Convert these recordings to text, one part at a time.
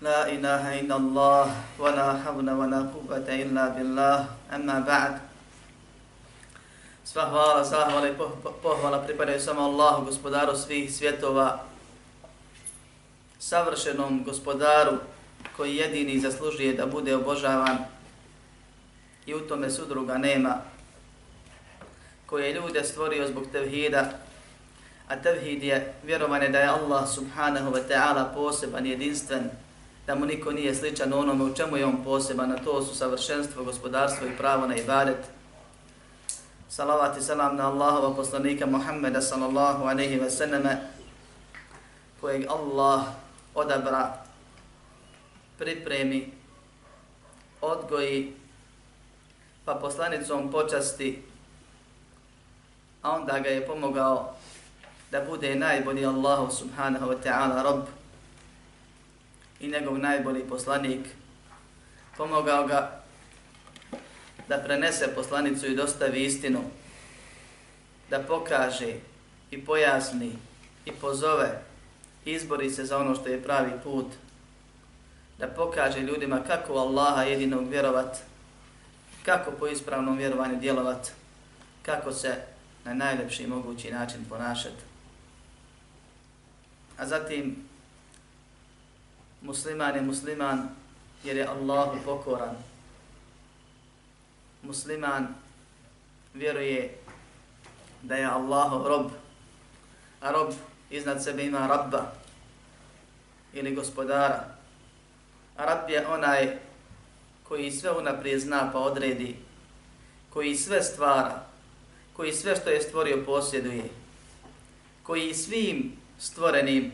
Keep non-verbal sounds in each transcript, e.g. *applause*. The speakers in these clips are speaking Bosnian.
لا إله إلا الله ولا حول ولا قوة إلا بالله أما بعد Sva hvala, zahvala i pohvala pripadaju samo Allahu, gospodaru svih svjetova, savršenom gospodaru koji jedini zaslužuje da bude obožavan i u tome sudruga nema, koji je ljude stvorio zbog tevhida, a tevhid je vjerovanje da je Allah subhanahu wa ta'ala poseban, jedinstven, da mu niko nije sličan onome u čemu je on poseban, a to su savršenstvo, gospodarstvo i pravo na ibadet, Salavat i salam na Allahova poslanika Muhammeda sallallahu aleyhi wa sallam kojeg Allah odabra, pripremi, odgoji, pa poslanicom počasti, a onda ga je pomogao da bude najbolji Allahu subhanahu wa ta'ala rob i njegov najbolji poslanik. Pomogao ga da prenese poslanicu i dostavi istinu, da pokaže i pojasni i pozove, izbori se za ono što je pravi put, da pokaže ljudima kako Allaha jedinog vjerovat, kako po ispravnom vjerovanju djelovat, kako se na najlepši mogući način ponašati. A zatim, musliman je musliman jer je Allahu pokoran, musliman vjeruje da je Allahov rob, a rob iznad sebe ima rabba ili gospodara. A rab je onaj koji sve unaprijed zna pa odredi, koji sve stvara, koji sve što je stvorio posjeduje, koji svim stvorenim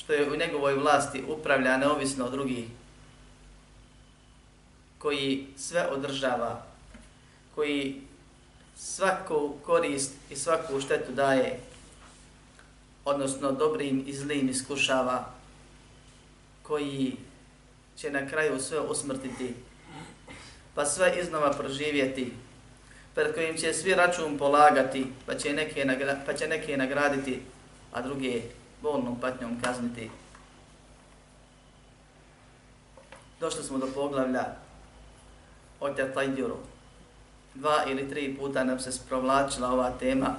što je u njegovoj vlasti upravlja neovisno od drugih, koji sve održava, koji svaku korist i svaku štetu daje, odnosno dobrim i zlim iskušava, koji će na kraju sve usmrtiti, pa sve iznova proživjeti, pred kojim će svi račun polagati, pa će neke, nagra pa će neke nagraditi, a druge bolnom patnjom kazniti. Došli smo do poglavlja o Tetajduru dva ili tri puta nam se sprovlačila ova tema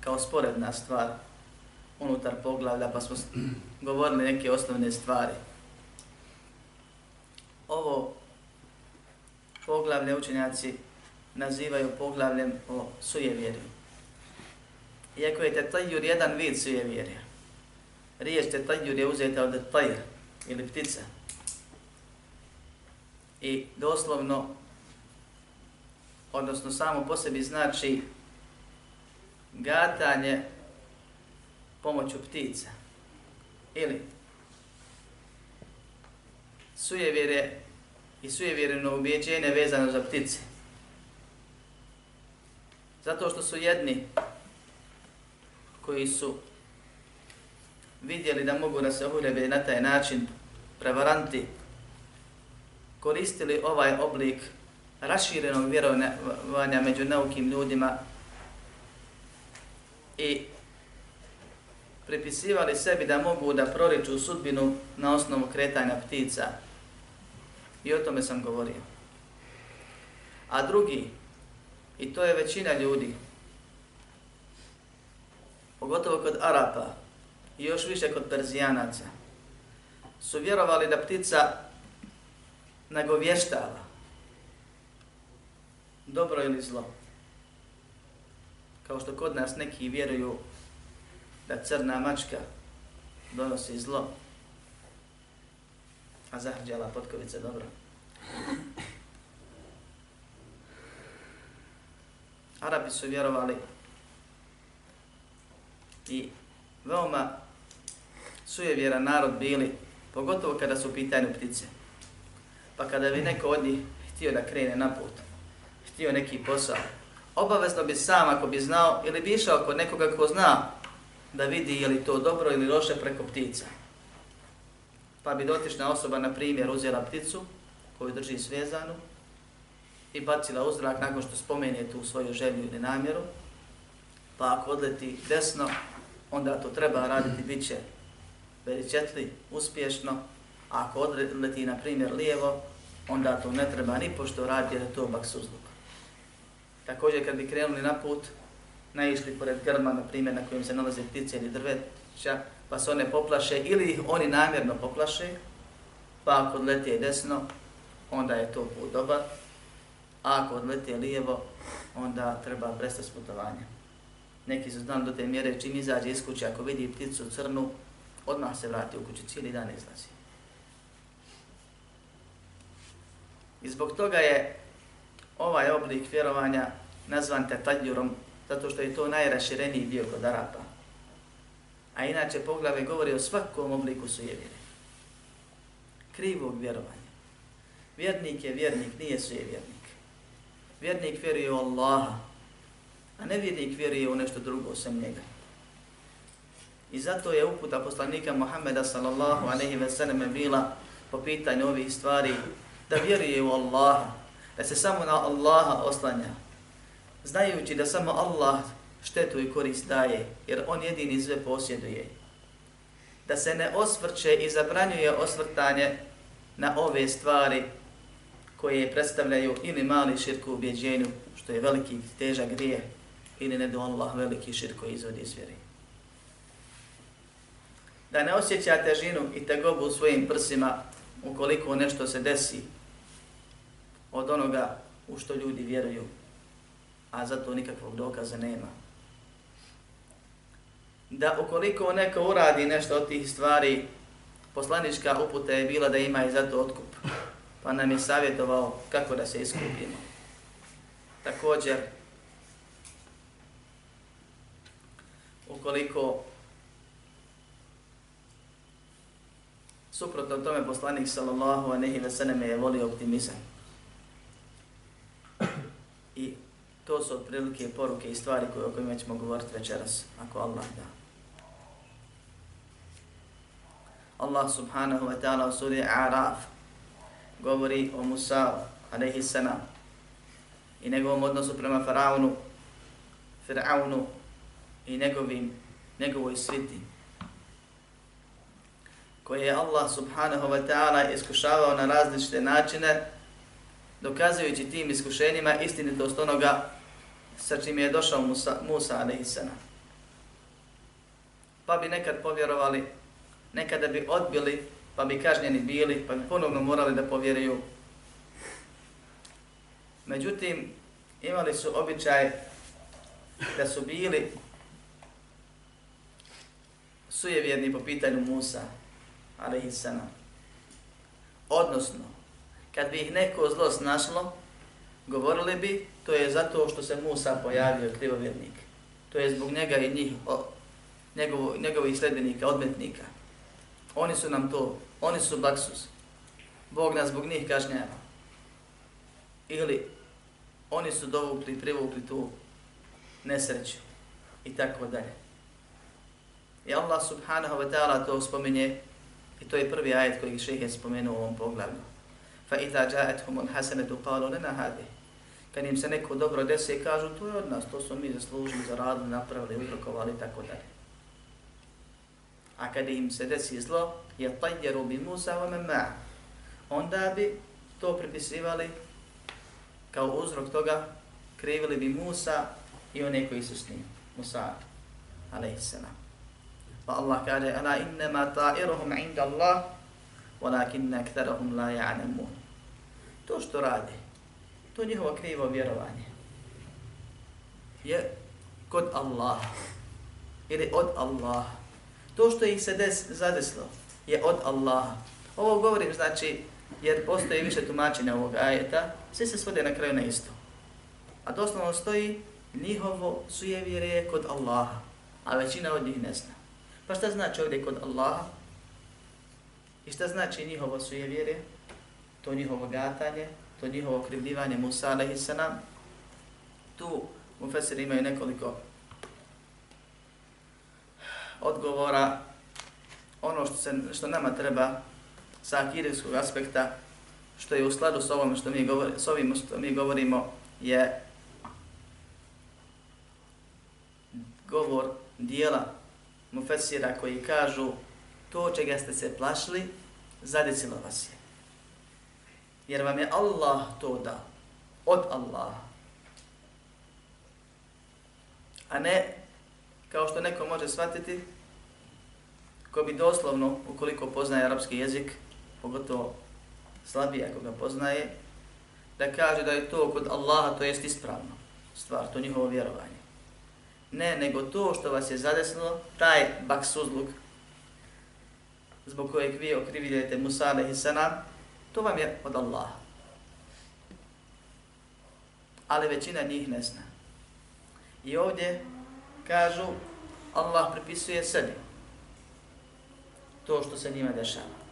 kao sporedna stvar unutar poglavlja, pa smo *clears throat* govorili neke osnovne stvari. Ovo poglavlje učenjaci nazivaju poglavljem o sujevjerju. Iako je tetajur jedan vid sujevjerja, riječ tetajur je uzeta od tajr ili ptica. I doslovno odnosno samo po sebi znači gatanje pomoću ptica. Ili sujevire i sujevjereno ubijeđenje vezano za ptice. Zato što su jedni koji su vidjeli da mogu da se uhrebe na taj način prevaranti, koristili ovaj oblik raširenog vjerovanja među naukim ljudima i pripisivali sebi da mogu da proriču sudbinu na osnovu kretanja ptica. I o tome sam govorio. A drugi, i to je većina ljudi, pogotovo kod Arapa i još više kod Perzijanaca, su vjerovali da ptica nagovještava dobro ili zlo. Kao što kod nas neki vjeruju da crna mačka donosi zlo, a zahrđala potkovica dobro. Arabi su vjerovali i veoma sujevjeran narod bili, pogotovo kada su u pitanju ptice. Pa kada bi neko od njih htio da krene na put, htio neki posao, obavezno bi sam ako bi znao ili bi išao kod nekoga ko zna da vidi je li to dobro ili loše preko ptica. Pa bi dotična osoba, na primjer, uzela pticu koju drži svezanu i bacila u zrak nakon što spomene tu svoju želju ili namjeru, pa ako odleti desno, onda to treba raditi, bit će veričetli, uspješno, a ako odleti, na primjer, lijevo, onda to ne treba ni pošto raditi, jer je to baksuzluk. Također, kad bi krenuli na put, naišli pored grma, na primjer, na kojem se nalaze ptice ili drveća, pa se one poplaše ili ih oni namjerno poplaše, pa ako odleti desno, onda je to put dobar, a ako odleti lijevo, onda treba prestati s. Neki su znali do te mjere, čim izađe iz kuće, ako vidi pticu crnu, odmah se vrati u kuću, cijeli dan izlazi. I zbog toga je ovaj oblik vjerovanja nazvan tetadjurom, zato što je to najrašireniji dio kod Arapa. A inače poglave govori o svakom obliku sujevjere. Krivog vjerovanja. Vjernik je vjernik, nije sujevjernik. Vjernik vjeruje u Allaha, a nevjernik vjeruje u nešto drugo osim njega. I zato je uputa poslanika Muhammeda sallallahu alaihi ve sellem bila po pitanju ovih stvari da vjeruje u Allaha, da se samo na Allaha oslanja, znajući da samo Allah štetu i korist daje, jer On jedini sve posjeduje. Da se ne osvrće i zabranjuje osvrtanje na ove stvari koje predstavljaju ili mali širk u ubjeđenju, što je veliki težak grije, ili ne do Allah veliki širk koji izvodi iz vjeri. Da ne osjeća težinu i tegobu u svojim prsima ukoliko nešto se desi od onoga u što ljudi vjeruju, a za to nikakvog dokaza nema. Da ukoliko neko uradi nešto od tih stvari, poslanička uputa je bila da ima i za to otkup, pa nam je savjetovao kako da se iskupimo. Također, ukoliko suprotno tome poslanik sallallahu a nehi veseleme je volio optimizam. I to su otprilike poruke i stvari koje, o kojima ćemo govoriti večeras, ako Allah da. Allah subhanahu wa ta'ala u suri Araf govori o Musa alaihi salam i njegovom odnosu prema Faraonu, Firaunu i njegovim, njegovoj sviti koje je Allah subhanahu wa ta'ala iskušavao na različite načine dokazujući tim iskušenjima istinitost onoga sa čim je došao Musa, Musa a.s. Pa bi nekad povjerovali, nekada bi odbili, pa bi kažnjeni bili, pa bi ponovno morali da povjeruju. Međutim, imali su običaj da su bili sujevjerni po pitanju Musa, a.s. Odnosno, kad bi ih neko zlo snašlo, govorili bi, to je zato što se Musa pojavio krivovjernik. To je zbog njega i njih, o, njegovo, njegovih sledbenika, odmetnika. Oni su nam to, oni su baksus. Bog nas zbog njih kažnjava. Ili oni su dovukli, privukli tu nesreću i tako dalje. I Allah subhanahu wa ta'ala to spominje i to je prvi ajet koji šeheh je spomenuo u ovom poglavlju. Fa idha ja'atuhum al-hasanatu qalu lana hadhihi kad im se neko dobro desi i kažu to je od nas, to smo mi zaslužili, zaradili, napravili, uzrokovali i tako dalje. A kad im se desi zlo, je tajjeru bi Musa wa mamma. Onda bi to pripisivali kao uzrok toga, krivili bi Musa i one koji su s njim. Musa, alaihissalam. Pa Allah kaže, ala innama ta'iruhum inda Allah, walakinna aktharuhum la ya'lamun. što rade. To je njihovo krivo vjerovanje. Je kod Allaha. Ili od Allaha. To što ih se des, zadeslo je od Allaha. Ovo govorim znači jer postoji više tumačenja ovog ajeta, svi se svode na kraju na isto. A doslovno stoji njihovo sujevjere kod Allaha, a većina od njih ne zna. Pa šta znači ovdje kod Allaha? I šta znači njihovo sujevjere? To njihovo gatanje, to njihovo krivljivanje Musa a.s. Tu u Fesir imaju nekoliko odgovora. Ono što, se, što nama treba sa akirijskog aspekta, što je u skladu s, ovom što mi govori, s ovim što mi govorimo, je govor dijela mufesira koji kažu to čega ste se plašili, zadecilo vas je. Jer vam je Allah to dao. Od Allaha. A ne, kao što neko može shvatiti, ko bi doslovno, ukoliko poznaje arapski jezik, pogotovo slabije ako ga poznaje, da kaže da je to kod Allaha, to jest ispravno stvar, to njihovo vjerovanje. Ne, nego to što vas je zadesno, taj baksuzluk, zbog kojeg vi okrivljujete Musa alaihi salam, to vam je od Allaha. Ali većina njih ne zna. I ovdje kažu, Allah pripisuje sebi to što se njima dešava.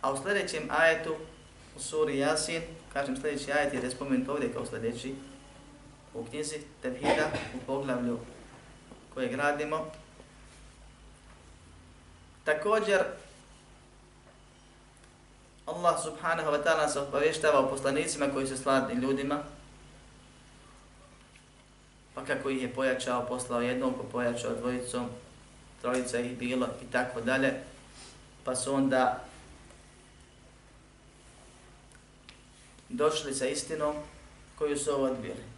A u sljedećem ajetu u suri Jasin, kažem sljedeći ajet je spomenut ovdje kao sljedeći, u knjizi Tevhida, u poglavlju koje gradimo. Također, Allah subhanahu wa ta'ala se obavještava o poslanicima koji su sladni ljudima, pa kako ih je pojačao, poslao jednom, pa pojačao dvojicom, trojica ih bilo i tako dalje, pa su onda došli sa istinom koju su ovo odbili.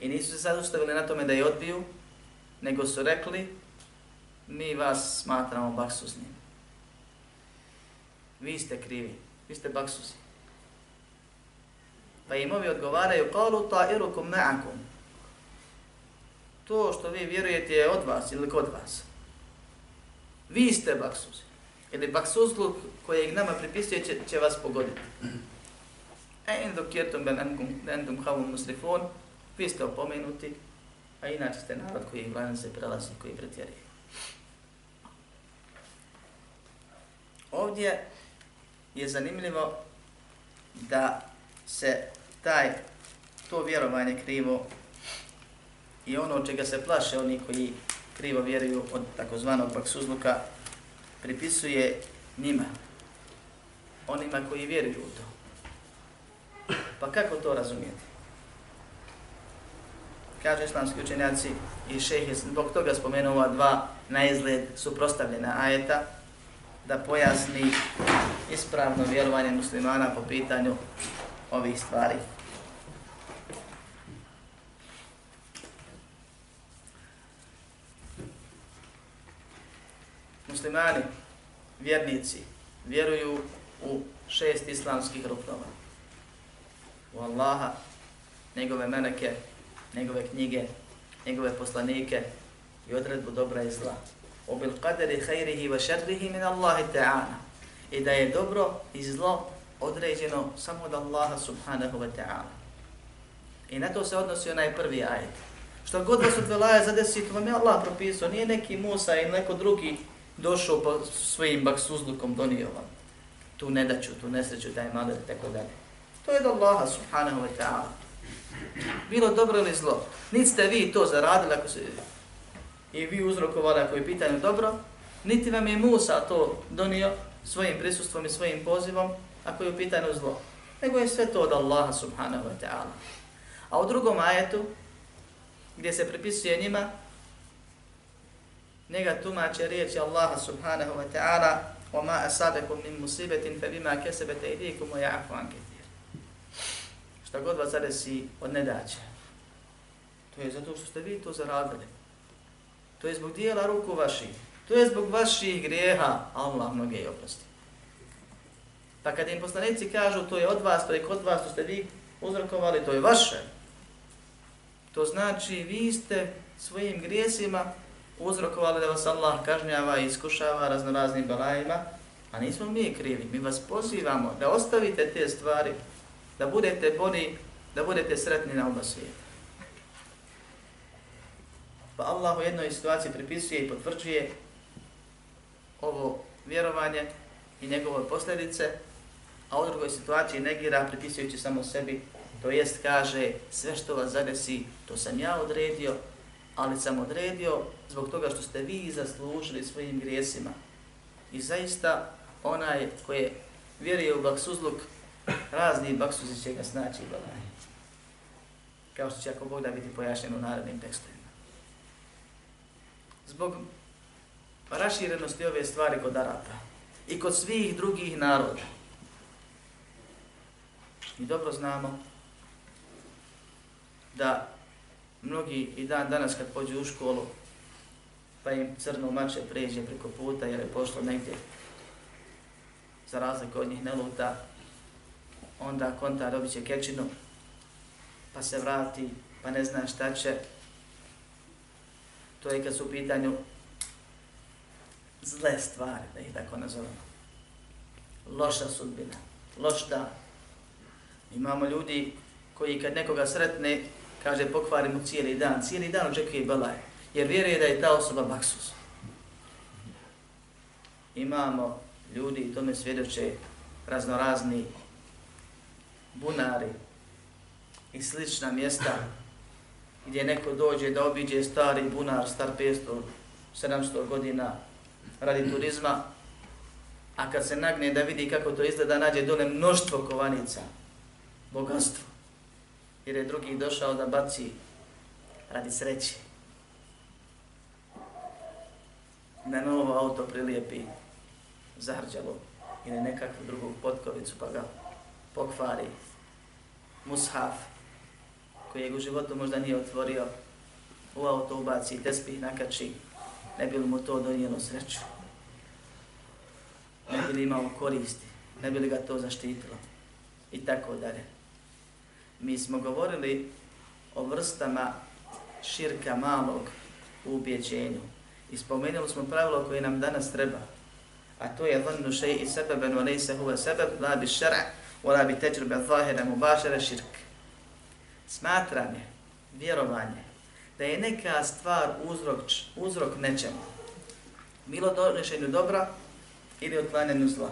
I nisu se sad ustavili na tome da je odbiju, nego su rekli, mi vas smatramo baksuznim. Vi ste krivi, vi ste baksuzi. Pa im ovi odgovaraju, kalu ta irukum ma'akum. To što vi vjerujete je od vas ili kod vas. Vi ste baksuzi. Ili baksuzluk kojeg nama pripisuje će, će vas pogoditi. E in dok jetom ben endum havum musrifon, vi ste opomenuti, a inače ste narod koji granice prelazi, koji pretjeruje. Ovdje je zanimljivo da se taj to vjerovanje krivo i ono od čega se plaše oni koji krivo vjeruju od takozvanog baksuzluka pripisuje njima, onima koji vjeruju u to. Pa kako to razumijete? Kaže islamski učenjaci i šehi, zbog toga spomenuo ova dva na izgled suprostavljena ajeta, da pojasni ispravno vjerovanje muslimana po pitanju ovih stvari. Muslimani, vjernici, vjeruju u šest islamskih ruknova u Allaha, njegove meneke, njegove knjige, njegove poslanike i odredbu dobra i zla. O bil qadari khairihi wa sharrihi min Allahi ta'ala. I da je dobro i zlo određeno samo od Allaha subhanahu wa ta'ala. I na to se odnosi onaj prvi ajet. Što god vas od velaja zadesi, to vam je Allah propisao, nije neki Musa ili neko drugi došao po svojim baksuzlukom donio vam tu nedaću, tu nesreću, taj maler, tako dalje. To je od Allaha subhanahu wa ta'ala. Bilo dobro ili zlo. Niti ste vi to zaradili ako se i vi uzrokovali ako je pitanje dobro, niti vam je Musa to donio svojim prisustvom i svojim pozivom ako je u pitanju zlo. Nego je sve to od Allaha subhanahu wa ta'ala. A u drugom ajetu, gdje se pripisuje njima, njega tumače riječi Allaha subhanahu wa ta'ala وَمَا أَسَابَكُمْ مِنْ مُصِيبَةٍ فَبِمَا كَسَبَتَ إِذِيكُمْ وَيَعْفُ عَنْ كَثِيرٍ šta god vas zadesi od nedaće. To je zato što ste vi to zaradili. To je zbog dijela ruku vaših. To je zbog vaših grijeha. Allah mnoge je oprosti. Pa kad im poslanici kažu to je od vas, to je kod vas, to ste vi uzrokovali, to je vaše. To znači vi ste svojim grijesima uzrokovali da vas Allah kažnjava i iskušava raznoraznim balajima, a nismo mi krivi. Mi vas pozivamo da ostavite te stvari, da budete bolji, da budete sretni na oba svijeta. Pa Allah u jednoj situaciji pripisuje i potvrđuje ovo vjerovanje i njegove posljedice, a u drugoj situaciji negira pripisujući samo sebi, to jest kaže sve što vas zadesi, to sam ja odredio, ali sam odredio zbog toga što ste vi zaslužili svojim grijesima. I zaista onaj koji vjeruje u baksuzluk, razni baksuzi će ga snaći balaj. Kao što će ako Bog da biti pojašnjeno u narodnim tekstovima. Zbog raširenosti ove stvari kod Arapa i kod svih drugih naroda, mi dobro znamo da mnogi i dan danas kad pođu u školu, pa im crno mače pređe preko puta jer je pošlo negdje za razliku od njih ne luta, onda konta dobit će kečinu, pa se vrati, pa ne zna šta će. To je kad su u pitanju zle stvari, da ih tako nazovemo. Loša sudbina, loš dan. Imamo ljudi koji kad nekoga sretne, kaže pokvari mu cijeli dan, cijeli dan očekuje balaj, jer vjeruje da je ta osoba baksus. Imamo ljudi, tome svjedoče raznorazni bunari i slična mjesta gdje neko dođe da obiđe stari bunar, star 500, 700 godina radi turizma, a kad se nagne da vidi kako to izgleda, nađe dole mnoštvo kovanica, bogatstvo jer je drugi došao da baci radi sreće. Na novo auto prilijepi zahrđalo ili nekakvu drugu potkovicu pa ga pokvari. Mushaf koji je u životu možda nije otvorio u auto ubaci i tespih nakači ne bi mu to donijelo sreću. Ne bi li imao koristi, ne bi li ga to zaštitilo i tako dalje mi smo govorili o vrstama širka malog u ubjeđenju. I spomenuli smo pravilo koje nam danas treba. A to je dhannu šeji i sebeben u lejse huve sebeb, la bi šara, u la bi teđrbe zahira mu bašara širk. Smatranje, vjerovanje, da je neka stvar uzrok, uzrok nečemu. Bilo donešenju dobra ili otklanjanju zla.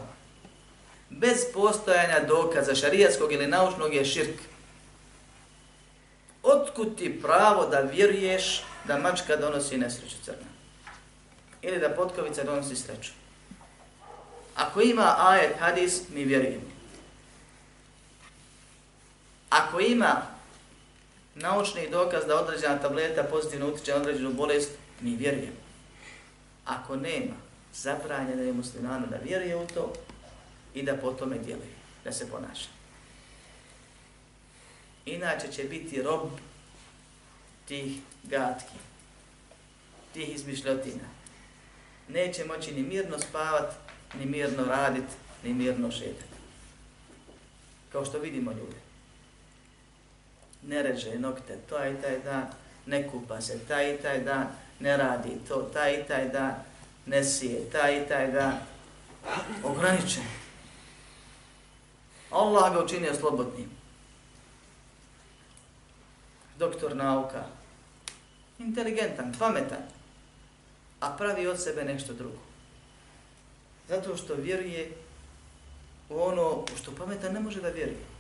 Bez postojanja dokaza šarijatskog ili naučnog je širk otkud ti pravo da vjeruješ da mačka donosi nesreću crna? Ili da potkovica donosi sreću? Ako ima ajet, hadis, mi vjerujemo. Ako ima naučni dokaz da određena tableta pozitivno utiče na određenu bolest, mi vjerujemo. Ako nema, zabranjeno je muslimanu da vjeruje u to i da po tome djeluje, da se ponaša inače će biti rob tih gatki, tih izmišljotina. Neće moći ni mirno spavat, ni mirno radit, ni mirno šetat. Kao što vidimo ljude. Ne reže nokte taj i taj dan, ne kupa se taj i taj dan, ne radi to taj i taj dan, ne sije taj i taj dan. Ograničen. Allah ga učinio slobodnim doktor nauka, inteligentan, pametan, a pravi od sebe nešto drugo. Zato što vjeruje u ono u što pametan ne može da vjeruje.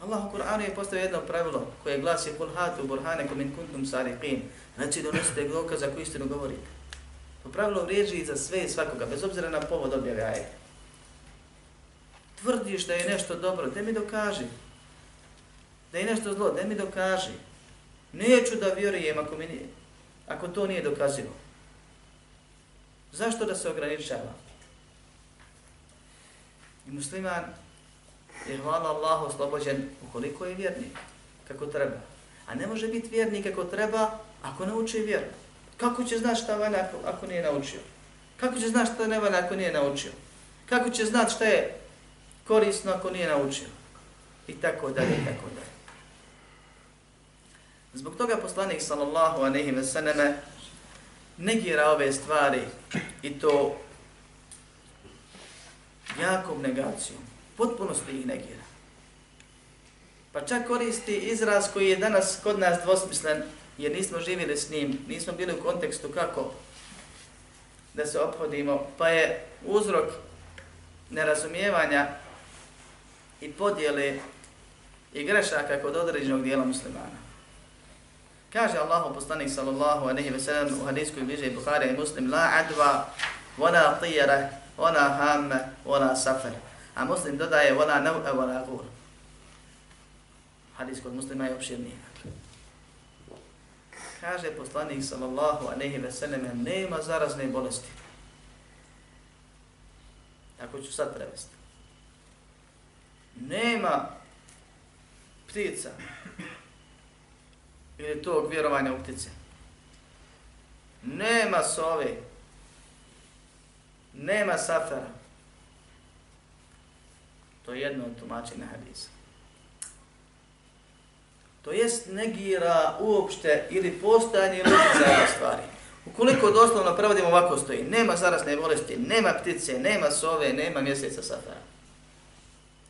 Allah u Kur'anu je postavio jedno pravilo koje glasi kul hatu burhane kum in kuntum sariqin. Znači donosite dokaz koji istinu govorite. To pravilo vrijeđi za sve i svakoga, bez obzira na povod objave ajeta. Tvrdiš da je nešto dobro, te mi dokaži da je nešto zlo, te mi dokaži. Neću da vjerujem ako, mi nije, ako to nije dokazivo. Zašto da se ograničava? I musliman je hvala Allah oslobođen ukoliko je vjernik, kako treba. A ne može biti vjernik kako treba ako ne uči vjeru. Kako će znaš šta valja ako, ako nije naučio? Kako će znaš šta ne valja ako nije naučio? Kako će znat šta je korisno ako nije naučio? I tako dalje, i tako dalje. Zbog toga poslanik sallallahu alejhi ve selleme negira ove stvari i to jakom negacijom. Potpuno ih negira. Pa čak koristi izraz koji je danas kod nas dvosmislen, jer nismo živjeli s njim, nismo bili u kontekstu kako da se ophodimo, pa je uzrok nerazumijevanja i podjele i grešaka kod određenog dijela muslimana. Kaže Allahu poslanik sallallahu alejhi ve sellem u hadisku bliže Buhari i Muslim la adwa wala tiyara wala hamma wala safar. A Muslim dodaje vola nav e vola gur. Hadis kod Muslima je opširniji. Kaže poslanik sallallahu alejhi ve selleme nema zarazne bolesti. Tako ću sad prevesti. Nema ptica, ili tog vjerovanja u ptice. Nema sove, nema safara. To je jedno od tumačenja hadisa. To jest negira uopšte ili postojanje ili za stvari. Ukoliko doslovno prevodimo ovako stoji, nema zarasne bolesti, nema ptice, nema sove, nema mjeseca safara.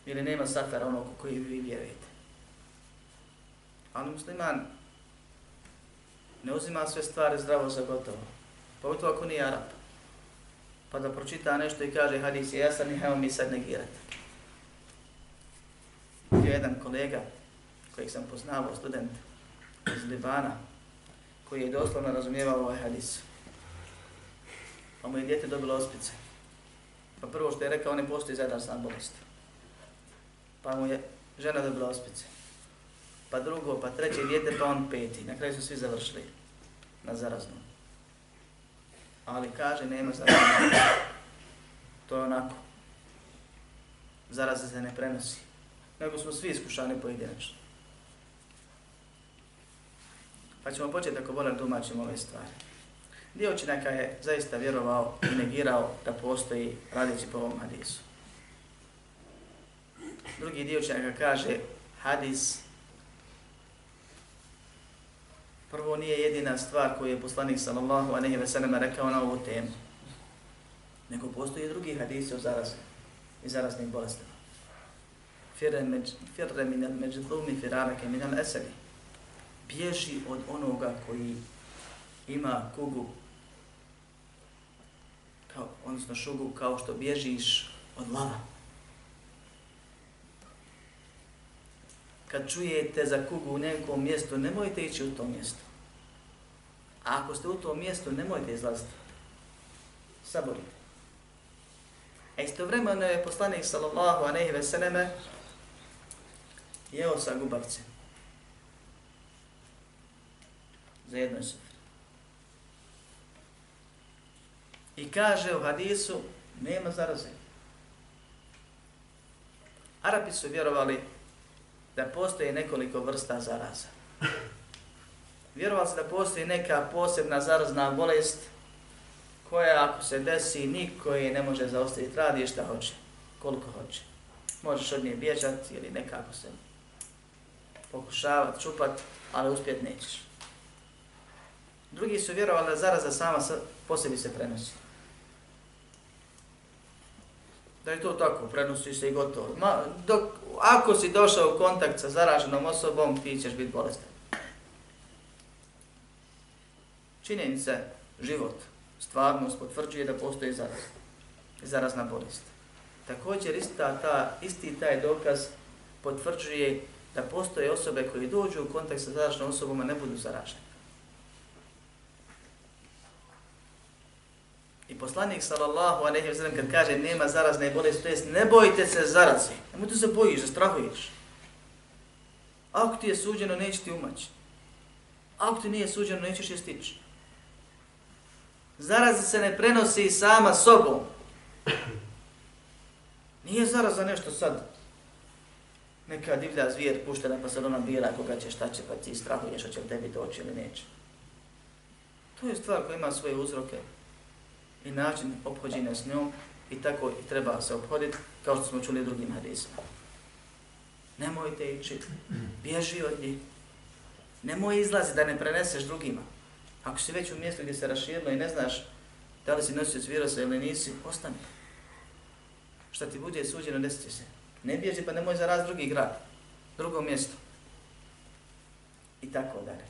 Ili nema safara onog koji vi vjerujete. Ali musliman ne uzima sve stvari zdravo za gotovo. Pogotovo ako nije Arab. Pa da pročita nešto i kaže hadis je jasan i hajmo mi sad negirati. Je jedan kolega kojeg sam poznavao, student iz Libana, koji je doslovno razumijevao ovaj hadis. Pa mu je djete dobilo ospice. Pa prvo što je rekao, ne postoji zadarsan bolest. Pa mu je žena dobila ospice. Pa drugo, pa treće djete, pa on peti. Na kraju su svi završili na zaraznom. Ali kaže, nema zaraznom. To je onako. Zaraza se ne prenosi. Nego smo svi iskušani pojedinačno. Pa ćemo početi ako volim tumačimo ove stvari. Dio učinaka je zaista vjerovao i negirao da postoji radići po ovom hadisu. Drugi dio učinaka kaže hadis prvo nije jedina stvar koju je poslanik sallallahu alejhi ve sellem rekao na ovu temu. Nego postoji drugi hadisi o zarazi i zaraznim bolestima. Firre min al međutlumi firarake min al esedi. Bježi od onoga koji ima kugu, kao, odnosno šugu, kao što bježiš od lava. Kad čujete za kugu u nekom mjestu, nemojte ići u to mjesto. A ako ste u tom mjestu, nemojte izlaziti. Saborite. A istovremeno je poslanik sallallahu aleyhi ve selleme jeo sa gubavcem. Za jedno sufr. I kaže u hadisu, nema zaraze. Arapi su vjerovali da postoje nekoliko vrsta zaraza vjerovali su da postoji neka posebna zarazna bolest koja ako se desi niko je ne može zaostaviti, radi šta hoće, koliko hoće. Možeš od nje bježati ili nekako se pokušavati, čupati, ali uspjet nećeš. Drugi su vjerovali da zaraza sama po sebi se prenosi. Da je to tako, prenosi se i gotovo. Ma, dok, ako si došao u kontakt sa zaraženom osobom, ti ćeš biti bolestan činjenica, život, stvarnost potvrđuje da postoji zaraz, zarazna bolest. Također ista ta, isti taj dokaz potvrđuje da postoje osobe koje dođu u kontakt sa zaraženom osobom, a ne budu zaražene. I poslanik sallallahu alejhi ve sellem kad kaže nema zarazne bolesti, to jest ne bojte se zaraze. Nemoj se bojiš, zastrahuješ. Ako ti je suđeno, nećeš ti umaći. Ako ti nije suđeno, nećeš je stići. Zaraza se ne prenosi sama sobom. Nije zaraza nešto sad. Neka divlja zvijer puštena pa sad ona bira koga će šta će pa ti strahuješ hoće li tebi doći ili neće. To je stvar koja ima svoje uzroke i način obhođenja s njom I tako i treba se obhoditi, kao što smo čuli drugim hadisima. Nemojte ići, bježi od njih. Nemoj izlazi da ne preneseš drugima. Ako si već u mjestu gdje se raširilo i ne znaš da li si nosio virusa ili nisi, ostani. Šta ti bude suđeno, desit se. Ne bježi pa nemoj zaraz drugi grad, drugo mjesto. I tako dalje.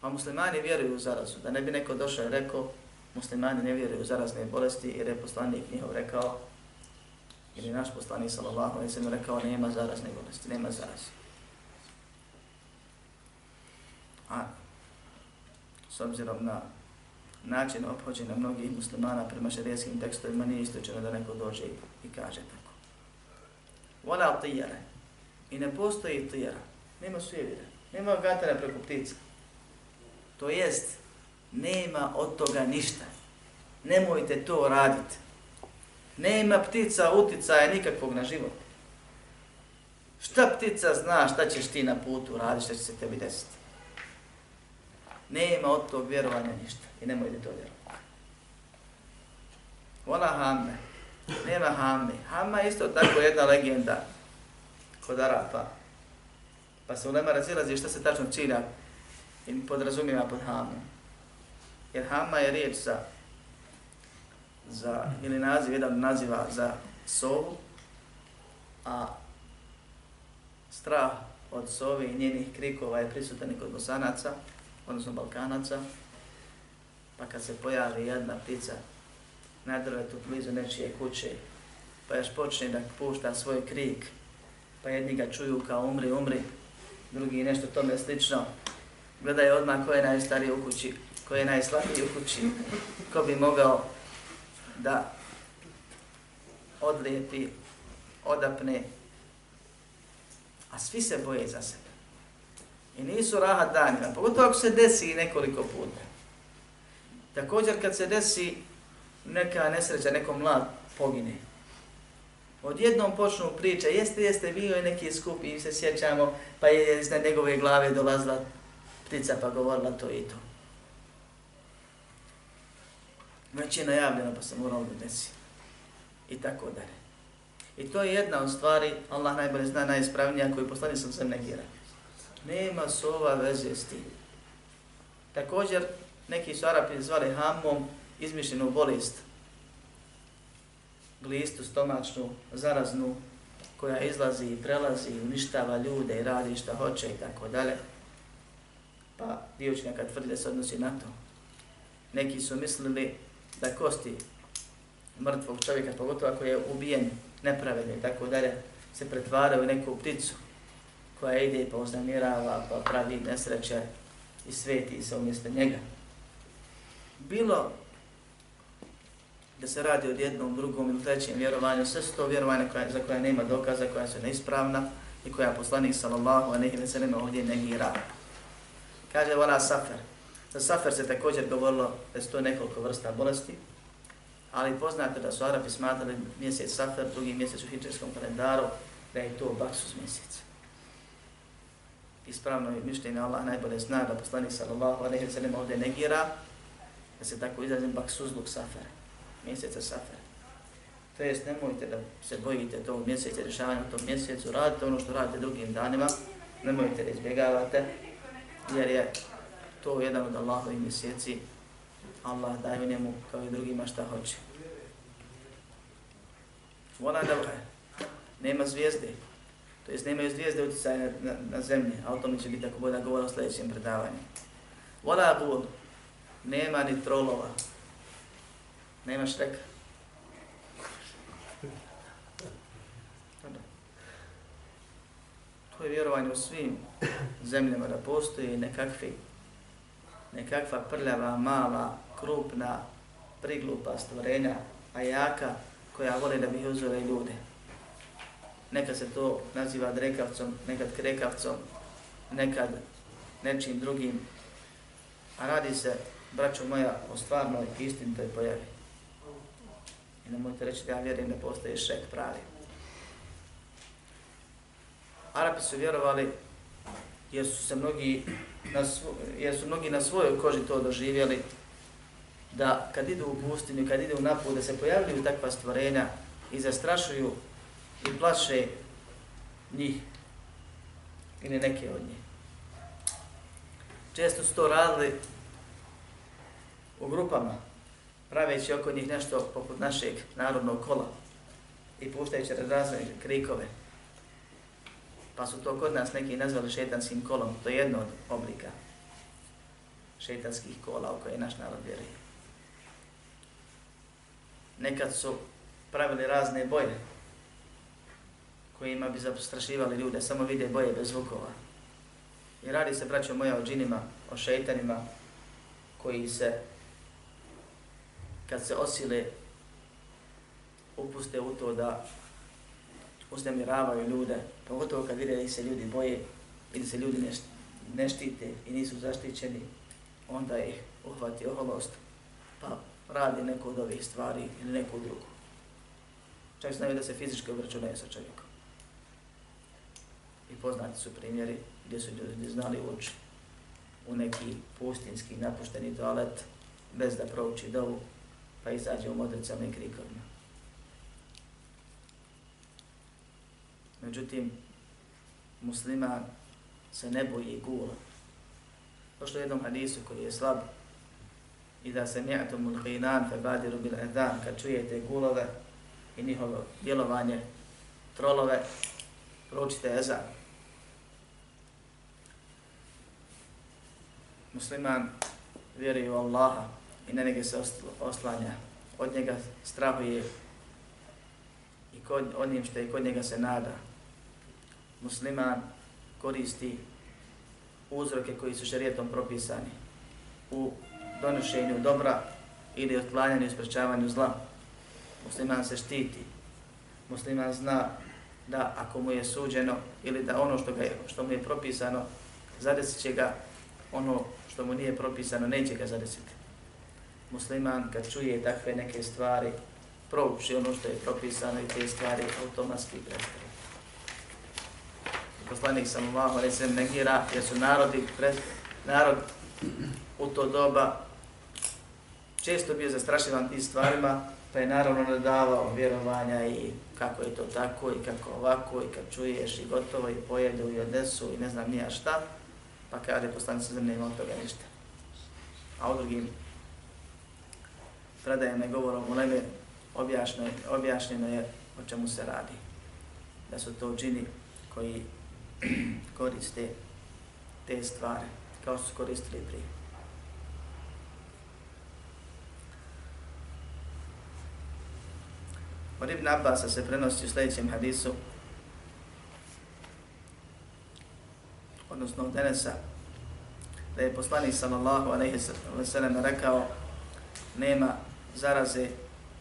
Pa muslimani vjeruju u zarazu. Da ne bi neko došao i rekao, muslimani ne vjeruju u zarazne bolesti jer je poslanik njihov rekao, ili naš poslanik sallallahu alaihi sallam rekao, nema zarazne bolesti, nema zaraze. A s obzirom na način obhođenja mnogih muslimana prema šarijetskim tekstovima nije istočeno da neko dođe i kaže tako. Vola tijere. I ne postoji tijera. Nema sujevira. Nema gatara preko ptica. To jest, nema od toga ništa. Nemojte to raditi. Nema ptica uticaja nikakvog na život. Šta ptica zna šta ćeš ti na putu raditi, šta će se tebi desiti. Nema od tog vjerovanja ništa i nemojte to vjerovati. Vola hamme. Nema Hame. Hama je isto tako jedna legenda kod Arapa. Pa se u Lema razilazi šta se tačno cilja i podrazumijeva pod Hamom. Jer Hama je riječ za, za ili naziv, jedan naziva za sovu, a strah od sove i njenih krikova je prisutan i kod bosanaca, odnosno balkanaca, pa kad se pojavi jedna ptica na drvetu blizu nečije kuće, pa još počne da pušta svoj krik, pa jedni ga čuju kao umri, umri, drugi nešto tome slično, Gledaj odmah ko je najstariji u kući, ko je najslabiji u kući, ko bi mogao da odlijepi, odapne, a svi se boje za sebe. I nisu rahat danima, pogotovo ako se desi nekoliko puta. Također kad se desi neka nesreća, neko mlad pogine, odjednom počnu priče, jeste, jeste, bio je neki skup i se sjećamo, pa je iz njegove glave dolazila ptica pa govorila to i to. Već je najavljeno pa se moralo da desi. I tako dalje. I to je jedna od stvari, Allah najbolje zna najispravnija koju poslani sam sam negira. Nema sova veze s tim. Također, neki su Arapi zvali hamom izmišljenu bolest. Glistu, stomačnu, zaraznu, koja izlazi i prelazi, uništava ljude i radi šta hoće i tako dalje. Pa dio učenjaka tvrdi da se odnosi na to. Neki su mislili da kosti mrtvog čovjeka, pogotovo ako je ubijen nepravedno i tako dalje, se pretvaraju u neku pticu koja ide pa uznamirava, pa pravi nesreće i sveti se umjesto njega. Bilo da se radi od jednom, drugom ili trećem vjerovanju, sve su to vjerovanje koja, za koja nema dokaza, koja su neispravna i koja poslanik sallallahu a nehi veselima ovdje negira. Kaže vola safer. Za safer se također govorilo da su to nekoliko vrsta bolesti, ali poznate da su Arapi smatrali mjesec safer, drugi mjesec u hijđarskom kalendaru, da je to baksus mjesec. Ispravno je mišljenje Allah najbolje zna da poslanik sallallahu a wa sallam ovdje negira, da se tako izrazim baksuzluk safere, mjeseca Safar. To jest, nemojte da se bojite tog mjeseca, rješavanja tog mjesecu, radite ono što radite drugim danima, nemojte da izbjegavate, jer je to jedan od Allahovih mjeseci, Allah daje njemu kao i drugima šta hoće. Vona da nema zvijezde, to jest nemaju zvijezde utjecaja na, na, na zemlji, a o tome će biti tako bolje govora u sljedećem predavanju. Vola bul, nema ni trolova, nema šteka. To je vjerovanje u svim zemljama da postoji nekakvi, nekakva prljava, mala, krupna, priglupa stvorenja, a jaka, koja vole da bi uzore ljude. Nekad se to naziva drekavcom, nekad krekavcom, nekad nečim drugim. A radi se, braćo moja, o stvarnoj istinitoj pojavi. I ne možete reći da ja vjerujem da postoji šek pravi. Arapi su vjerovali jer su se mnogi na, svo, jer su mnogi na svojoj koži to doživjeli da kad idu u pustinju, kad idu u put, da se pojavljuju takva stvorenja i zastrašuju i plaše njih ili neke od njih. Često su to radili u grupama, praveći oko njih nešto poput našeg narodnog kola i puštajući razne krikove. Pa su to kod nas neki nazvali šetanskim kolom, to je jedno od oblika šetanskih kola u koje naš narod vjeruje. Nekad su pravili razne boje kojima bi zastrašivali ljude, samo vide boje bez zvukova. I radi se, braćo moja, o džinima, o šeitanima koji se, kad se osile, upuste u to da uznemiravaju ljude, pogotovo kad vide da se ljudi boje i da se ljudi ne, ne štite i nisu zaštićeni, onda ih uhvati oholost, pa radi neku od ovih stvari ili neku drugu. Čak se da se fizički obračunaju sa čovjekom. I poznati su primjeri gdje su ljudi znali ući u neki pustinski napušteni toalet bez da prouči dovu, pa izađe u modricama i krikovima. Međutim, musliman se ne boji gula. Došlo jednom hadisu koji je slab i da se mi'atu mulqinan fe badiru bil edan, kad čujete gulove i njihovo djelovanje, trolove, proučite ezan. Musliman vjeruje u Allaha i na njega se oslanja, od njega strahuje i kod, onim što je kod njega se nada. Musliman koristi uzroke koji su šarijetom propisani u donošenju dobra ili otklanjanju i sprečavanju zla. Musliman se štiti. Musliman zna da ako mu je suđeno ili da ono što, ga je, što mu je propisano zadesit će ga, ono što mu nije propisano neće ga zadesiti. Musliman kad čuje takve neke stvari, prouči ono što je propisano i te stvari automatski prestaje poslanik sam Allahu alaihi se negira, jer su narodi, pred, narod u to doba često bio zastrašivan tim stvarima, pa je naravno nadavao vjerovanja i kako je to tako i kako ovako i kad čuješ i gotovo i pojedu i odnesu i ne znam nija šta, pa kaže poslanik sam nema od toga ništa. A u drugim predajama i govorom u Leme objašnjeno, objašnjeno je o čemu se radi. Da su to džini koji *clears throat* koriste te stvari kao su koristili prije. Od Ibn Abbas se prenosi u sljedećem hadisu, odnosno od Enesa, da je poslanik sallallahu alaihi sallam rekao nema zaraze,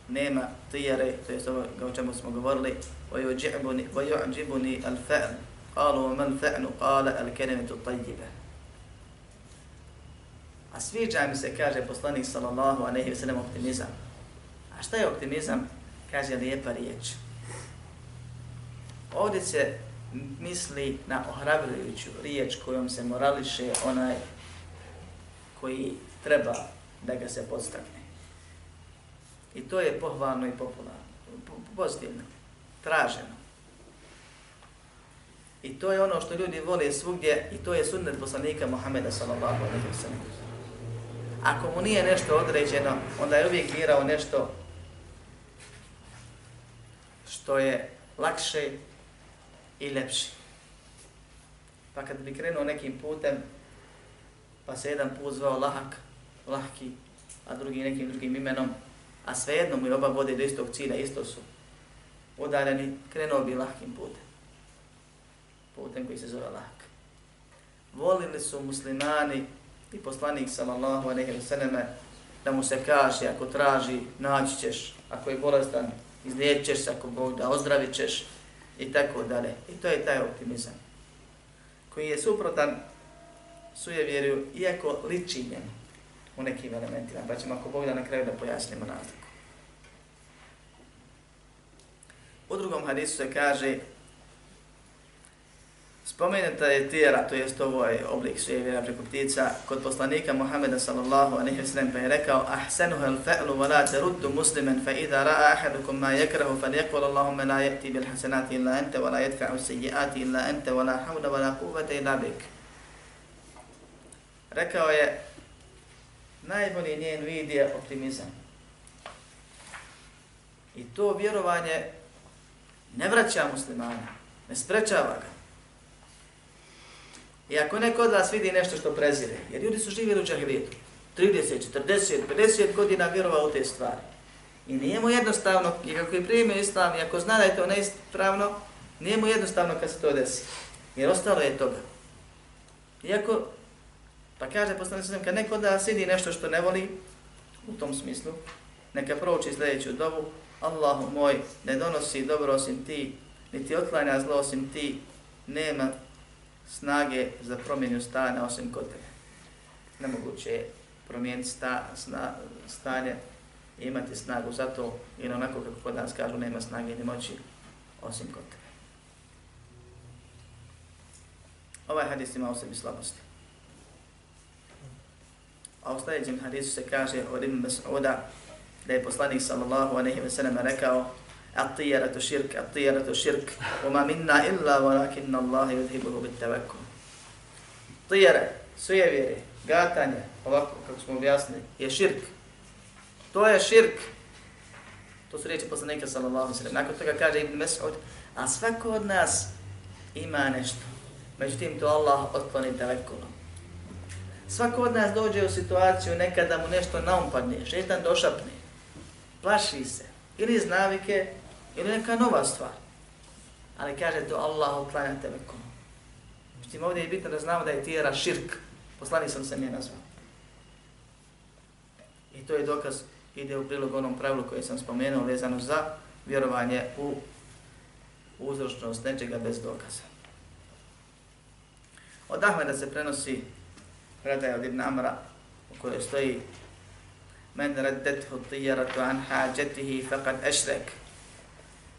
nema tijare, to je ovo o čemu smo govorili, وَيُعْجِبُنِي الْفَعْلِ قالوا ومن فعل قال الكلمة الطيبة A sviđa mi se, kaže poslanik sallallahu aleyhi ve sellem, optimizam. A šta je optimizam? Kaže lijepa riječ. Ovdje se misli na ohrabrujuću riječ kojom se morališe onaj koji treba da ga se podstakne. I to je pohvalno i popularno, pozitivno, traženo. I to je ono što ljudi vole svugdje i to je sunnet poslanika Muhammeda sallallahu alaihi wa sallam. Ako mu nije nešto određeno, onda je uvijek birao nešto što je lakše i lepše. Pa kad bi krenuo nekim putem, pa se jedan put zvao lahak, lahki, a drugi nekim drugim imenom, a svejedno mu je oba vode do istog cilja, isto su udaljeni, krenuo bi lahkim putem putem koji se zove lak. Volili su muslimani i poslanik sallallahu alejhi ve selleme da mu se kaže ako traži naći ćeš, ako je bolestan izliječeš se, ako Bog da ozdravit ćeš i tako dalje. I to je taj optimizam koji je suprotan sujevjerju, iako liči njemu u nekim elementima, pa ćemo ako Bog da na kraju da pojasnimo razliku. U drugom hadisu se kaže Spomenuta je tijera, to jest ovaj oblik sujevira preko ptica, kod poslanika Muhammeda sallallahu alaihi wa sallam pa je rekao Ahsenuha al-fa'lu wa la teruddu musliman fa idha ra'a ahadukum ma yakrahu fa lijekul Allahumma la ya'ti bil hasanati illa anta wa la yadfa'u sayyiati illa anta wa la hawla wa la quvata illa bik. Rekao je najbolji njen vid je optimizam. I to vjerovanje ne vraća muslimana, ne sprečava ga. I ako neko od vas vidi nešto što prezire, jer ljudi su živjeli u džahilijetu, 30, 40, 50 godina vjerovao u te stvari. I nije mu jednostavno, i kako je primio islam, i ako zna da je to neispravno, nije mu jednostavno kad se to desi. Jer ostalo je toga. Iako, pa kaže poslanik sallam, kad neko da sidi nešto što ne voli, u tom smislu, neka prouči sljedeću dovu, Allahu moj, ne donosi dobro osim ti, niti otklanja zlo osim ti, nema snage za promjenu stanja osim kod tebe. Nemoguće je promijeniti sta, sna, stanje i imati snagu za to, jer onako kako kod nas kažu, nema snage ni moći osim kod tebe. Ovaj hadis ima u sebi slabosti. A u sljedećem hadisu se kaže od Ibn Mas'uda da je poslanik sallallahu aleyhi ve sallam rekao At-tijaratu širk, at-tijaratu širk, uma minna illa walakinna Allahi yudhibuhu bit tevekku. Tijare, suje vjeri, gatanje, ovako kako smo objasnili, je širk. To je širk. To su riječi poslanika sallallahu aleyhi ve sallam. Nakon toga kaže Ibn Mas'ud, a svako od nas ima nešto. Međutim, to Allah otkloni tevekkulom. Svako od nas dođe u situaciju nekada mu nešto naumpadne, šetan došapne, plaši se, ili iz navike, ili neka nova stvar. Ali kaže to Allah uklanja tevekom. Međutim, ovdje je bitno da znamo da je tijera širk. Poslani sam se mi nazvao. I to je dokaz, ide u prilog onom pravilu koje sam spomenuo vezano za vjerovanje u uzročnost nečega bez dokaza. Od Ahmeda se prenosi predaja od Ibn Amra u kojoj stoji Men reddethu tijaratu an hađetihi faqad ešrek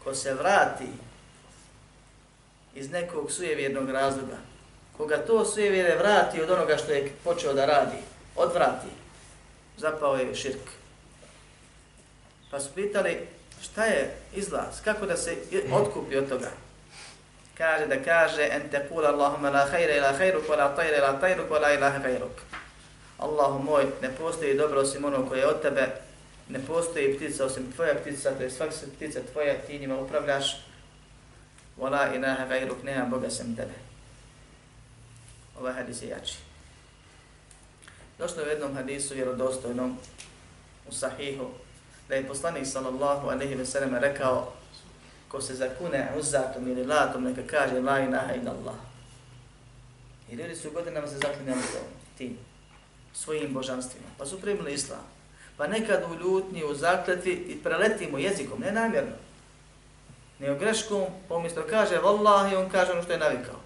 ko se vrati iz nekog sujevjernog razloga, koga to sujevjere vrati od onoga što je počeo da radi, odvrati, zapao je širk. Pa su pitali šta je izlaz, kako da se otkupi od toga. Kaže da kaže en te kula Allahumma la hajre ila hajruk, wa la ila tajruk, wa la ilaha hajruk. Allahu moj, ne postoji dobro osim ono koje je od tebe, ne postoji ptica osim tvoja ptica, to je svak se ptica tvoja, ti njima upravljaš. Wala ilaha gajruk, nema Boga sem tebe. Ovaj hadis je jači. Došlo je u jednom hadisu vjerodostojnom u sahihu, da je poslanik sallallahu alaihi ve sellem rekao ko se zakune uzatom ili latom, neka kaže la ilaha ila Allah. I ljudi su godinama se zaklinjali to, tim, svojim božanstvima, pa su primili islam pa nekad u ljutnji, u zakletvi i preletimo jezikom, ne namjerno. Ne o greškom, pa kaže Wallahi, on kaže ono što je navikao.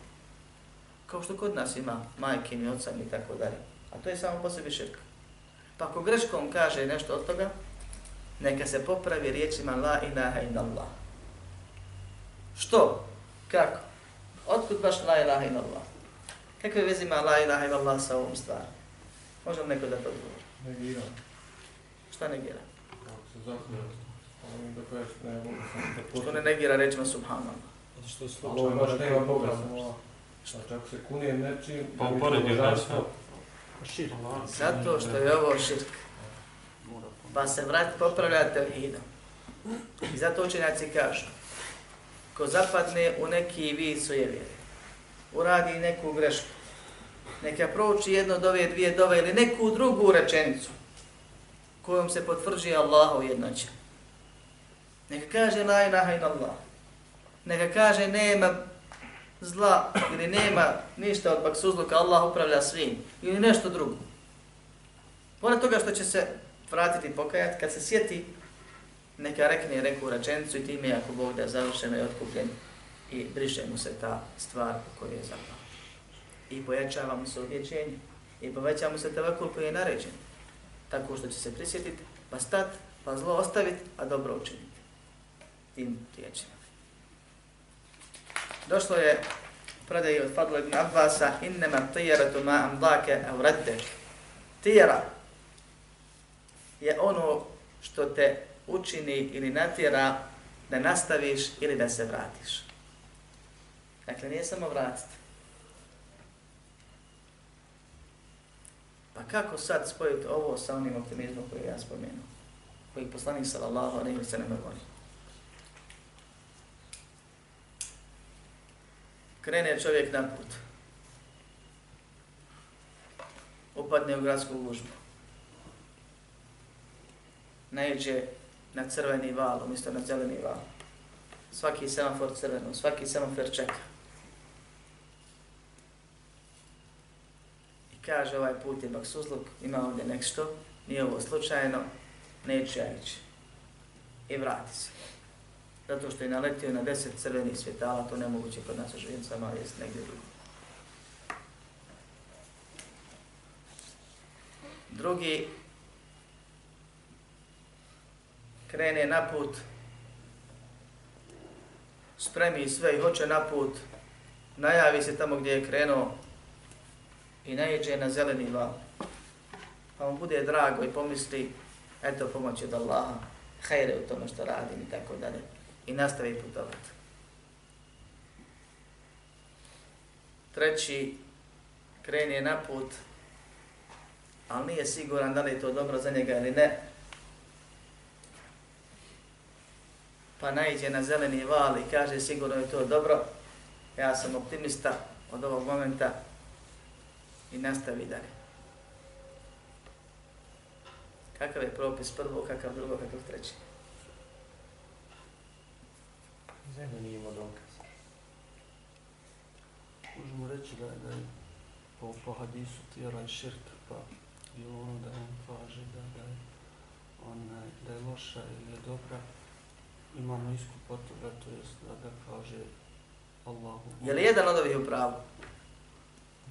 Kao što kod nas ima majke i oca i tako dalje. A to je samo po sebi širk. Pa ako greškom kaže nešto od toga, neka se popravi riječima La ilaha illallah. Što? Kako? Otkud baš La ilaha illallah? Kakve veze ima La ilaha illallah sa ovom stvarom? Možemo neko da to odgovori? Negirano. Šta negira? Što ne negira rečima subhanallah? Zato što je slučajno baš nema Boga. Znači ako se kunije nečim, pa uporedi božanstvo. Zato što je ovo širk. Pa se vrati popravlja tevhidom. I zato učenjaci kažu, ko zapadne u neki vid sujevjere, uradi neku grešku, neka prouči jedno dove, dvije dove ili neku drugu rečenicu, kojom se potvrđuje Allahov jednoća. Neka kaže la ilaha in Allah. Neka kaže nema zla ili nema ništa od baksuzluka, Allah upravlja svim. Ili nešto drugo. Pored toga što će se vratiti pokajat, kad se sjeti, neka rekne reku račenicu i time ako Bog da završeno i otkupljen i briše mu se ta stvar u kojoj je zapao. I pojačava mu se objećenje i poveća mu se tevakul koji je naređen tako što će se prisjetiti, pa stat, pa zlo ostaviti, a dobro učiniti. Tim riječima. Došlo je predaj od Fadla ibn Abbasa, innema tijaratu ma amdake au raddek. Tijara je ono što te učini ili natjera da nastaviš ili da se vratiš. Dakle, nije samo vratiti. Pa kako sad spojiti ovo sa onim optimizmom koji ja spomenuo? Koji poslanik sallallahu alaihi wa sallam govori. Krene čovjek na put. Upadne u gradsku gužbu. Najđe na crveni val, umjesto na zeleni val. Svaki semafor crveno, svaki semafor čeka. I kaže ovaj put je baksuzluk, ima ovdje nešto, nije ovo slučajno, neće ja ići. I vrati se. Zato što je naletio na deset crvenih svjetala, to nemoguće kod nas u živjencama, jest negdje drugo. Drugi krene na put, spremi sve i hoće na put, najavi se tamo gdje je krenuo i najeđe na zeleni val. Pa mu bude drago i pomisli, eto pomoć od Allaha, hajre u tome što radim i tako dalje. I nastavi putovati. Treći krene na put, ali nije siguran da li je to dobro za njega ili ne, pa najđe na zeleni val i kaže sigurno je to dobro, ja sam optimista od ovog momenta i nastavi dalje. Kakav je propis prvo, kakav drugo, kakav treći? Zemlja nije imao dokaz. Možemo reći da je, da je po, po hadisu tjeran širk, pa bilo ono da on kaže da, da, je, on, da je loša ili je dobra, imamo isku potvrda, to jest da, da kaže Allahu. Je li jedan od ovih u pravu?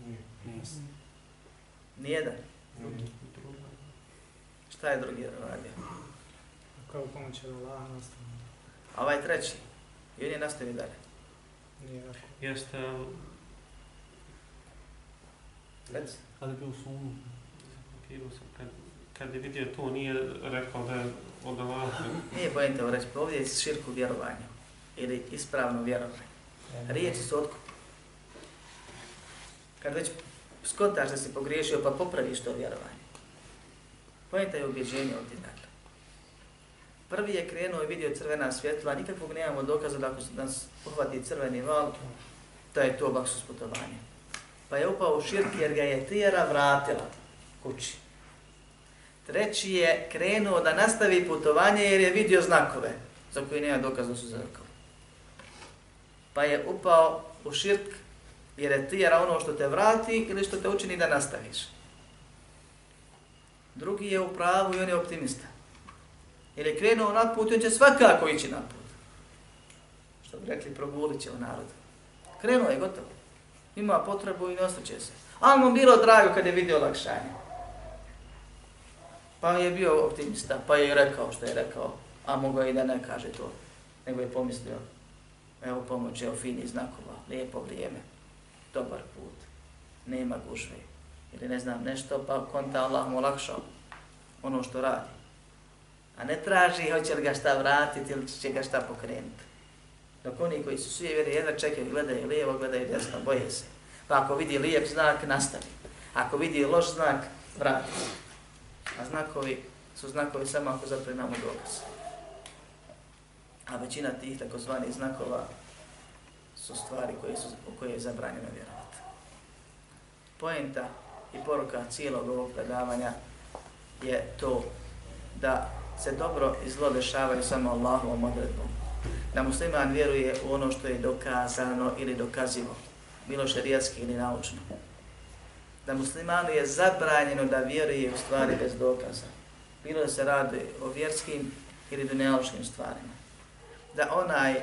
Nije. Nijedan. Šta je drugi radio? Kao pomoć od Allaha nastavno. A ovaj treći? I on je nastavio dalje. Nije tako. Jeste, Reci. Ali bio sumnju. zapirao sam, kad, kad je vidio to, nije rekao da je od Allaha. Nije pojenta u reći, ovdje je širku vjerovanje. Ili ispravno vjerovanje. Riječi su otkup. Kad već skotaš da si pogriješio, pa popraviš to vjerovanje. Pojenta je ubjeđenje ovdje, dakle. Prvi je krenuo i vidio crvena svjetla, nikakvog nemamo dokaza da ako nas uhvati crveni val, da je to baksus putovanje. Pa je upao u širk jer ga je tijera vratila kući. Treći je krenuo da nastavi putovanje jer je vidio znakove za koje nema dokaza su znakove. Pa je upao u širk jer je tijera ono što te vrati ili što te učini da nastaviš. Drugi je u pravu i on je optimista. Jer je krenuo na put, on će svakako ići na put. Što bi rekli, progulit će u narodu. Krenuo je gotovo. Ima potrebu i ne ostaće se. Ali mu bilo drago kad je vidio olakšanje. Pa je bio optimista, pa je rekao što je rekao, a mogao i da ne kaže to. Nego je pomislio, evo pomoć, evo fini znakova, lijepo vrijeme, dobar put, nema gužve. Ili ne znam nešto, pa konta Allah mu olakšao ono što radi. A ne traži hoće li ga šta vratiti ili će ga šta pokrenuti. Dok oni koji su suje vjeri, jedva čekaju, gledaju lijevo, gledaju desno, boje se. Pa ako vidi lijep znak, nastavi. Ako vidi loš znak, vrati. A znakovi su znakovi samo ako zato imamo dokaz. A većina tih takozvanih znakova su stvari koje, su, u koje je zabranjeno vjerovati. Poenta i poruka cijelog ovog predavanja je to da se dobro i zlo dešavaju samo Allahovom odredbom. Da musliman vjeruje u ono što je dokazano ili dokazivo, bilo šerijatski ili naučno. Da muslimanu je zabranjeno da vjeruje u stvari bez dokaza. Bilo da se radi o vjerskim ili dunjaločkim stvarima. Da onaj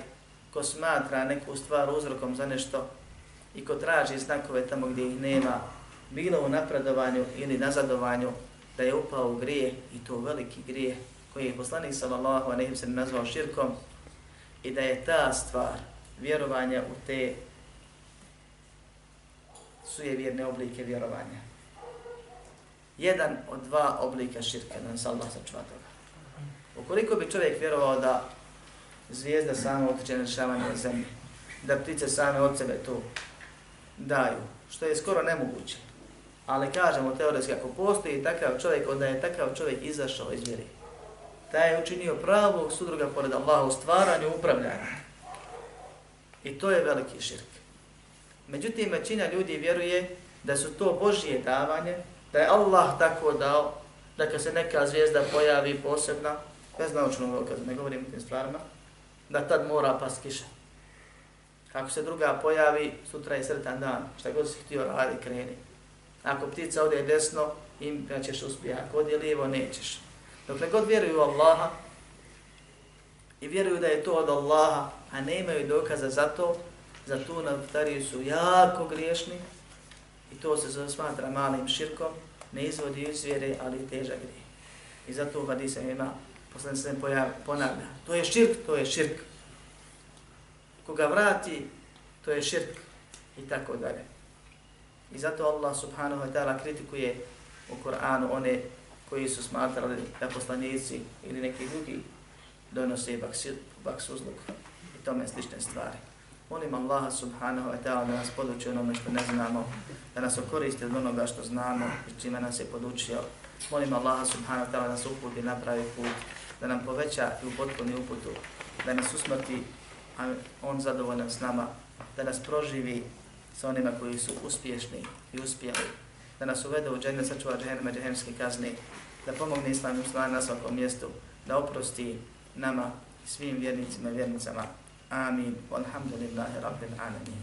ko smatra neku stvar uzrokom za nešto i ko traži znakove tamo gdje ih nema, bilo u napredovanju ili nazadovanju, da je upao u grije i to veliki grije koji je poslanik sallallahu alejhi ve sellem nazvao širkom i da je ta stvar vjerovanja u te sujevjerne oblike vjerovanja. Jedan od dva oblika širka, da nas Allah sačuva toga. Ukoliko bi čovjek vjerovao da zvijezda sama utiče na rešavanje zemlje, da ptice same od sebe to daju, što je skoro nemoguće. Ali kažemo teoretski, ako postoji takav čovjek, onda je takav čovjek izašao iz vjeri. Taj je učinio pravog sudruga pored Allaha u stvaranju upravljanja. I to je veliki širk. Međutim, većina ljudi vjeruje da su to Božije davanje, da je Allah tako dao, da kad se neka zvijezda pojavi posebna, bez naučnog dokaza, ne govorim o tim stvarima, da tad mora pas kiša. Ako se druga pojavi, sutra je sretan dan, šta god si htio radi, kreni. Ako ptica ode desno, im ćeš uspjeti, ako ode lijevo, nećeš. Dokle god vjeruju Allaha i vjeruju da je to od Allaha, a ne imaju dokaza za to, za tu naftariju su jako griješni i to se smatra malim širkom, ne izvodi iz vjere, ali težak grije. I zato u hadisa ima, poslednje se ponavlja, to je širk, to je širk. Koga vrati, to je širk i tako dalje. I zato Allah subhanahu wa ta'ala kritikuje u Koranu one koji su smatrali da poslanici ili neki drugi donose baksuzluk i tome slične stvari. Molim Allaha subhanahu wa ta'ala da nas poduči onome što ne znamo, da nas okoristi od onoga što znamo i čime nas je podučio. Molim Allaha subhanahu wa ta'ala da nas uputi na pravi put, da nam poveća i upotpuni uputu, da nas usmrti, a on zadovoljan s nama, da nas proživi sa onima koji su uspješni i uspjeli, da nas uvede u džene, sačuva džehenneme, džehennemske kazne, da pomogne islam i musliman na svakom mjestu, da oprosti nama i svim vjernicima i vjernicama. Amin. Walhamdulillahi rabbil alamin.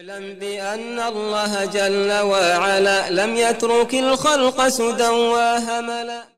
اعلم بأن الله جل وعلا لم يترك الخلق سدى وهملا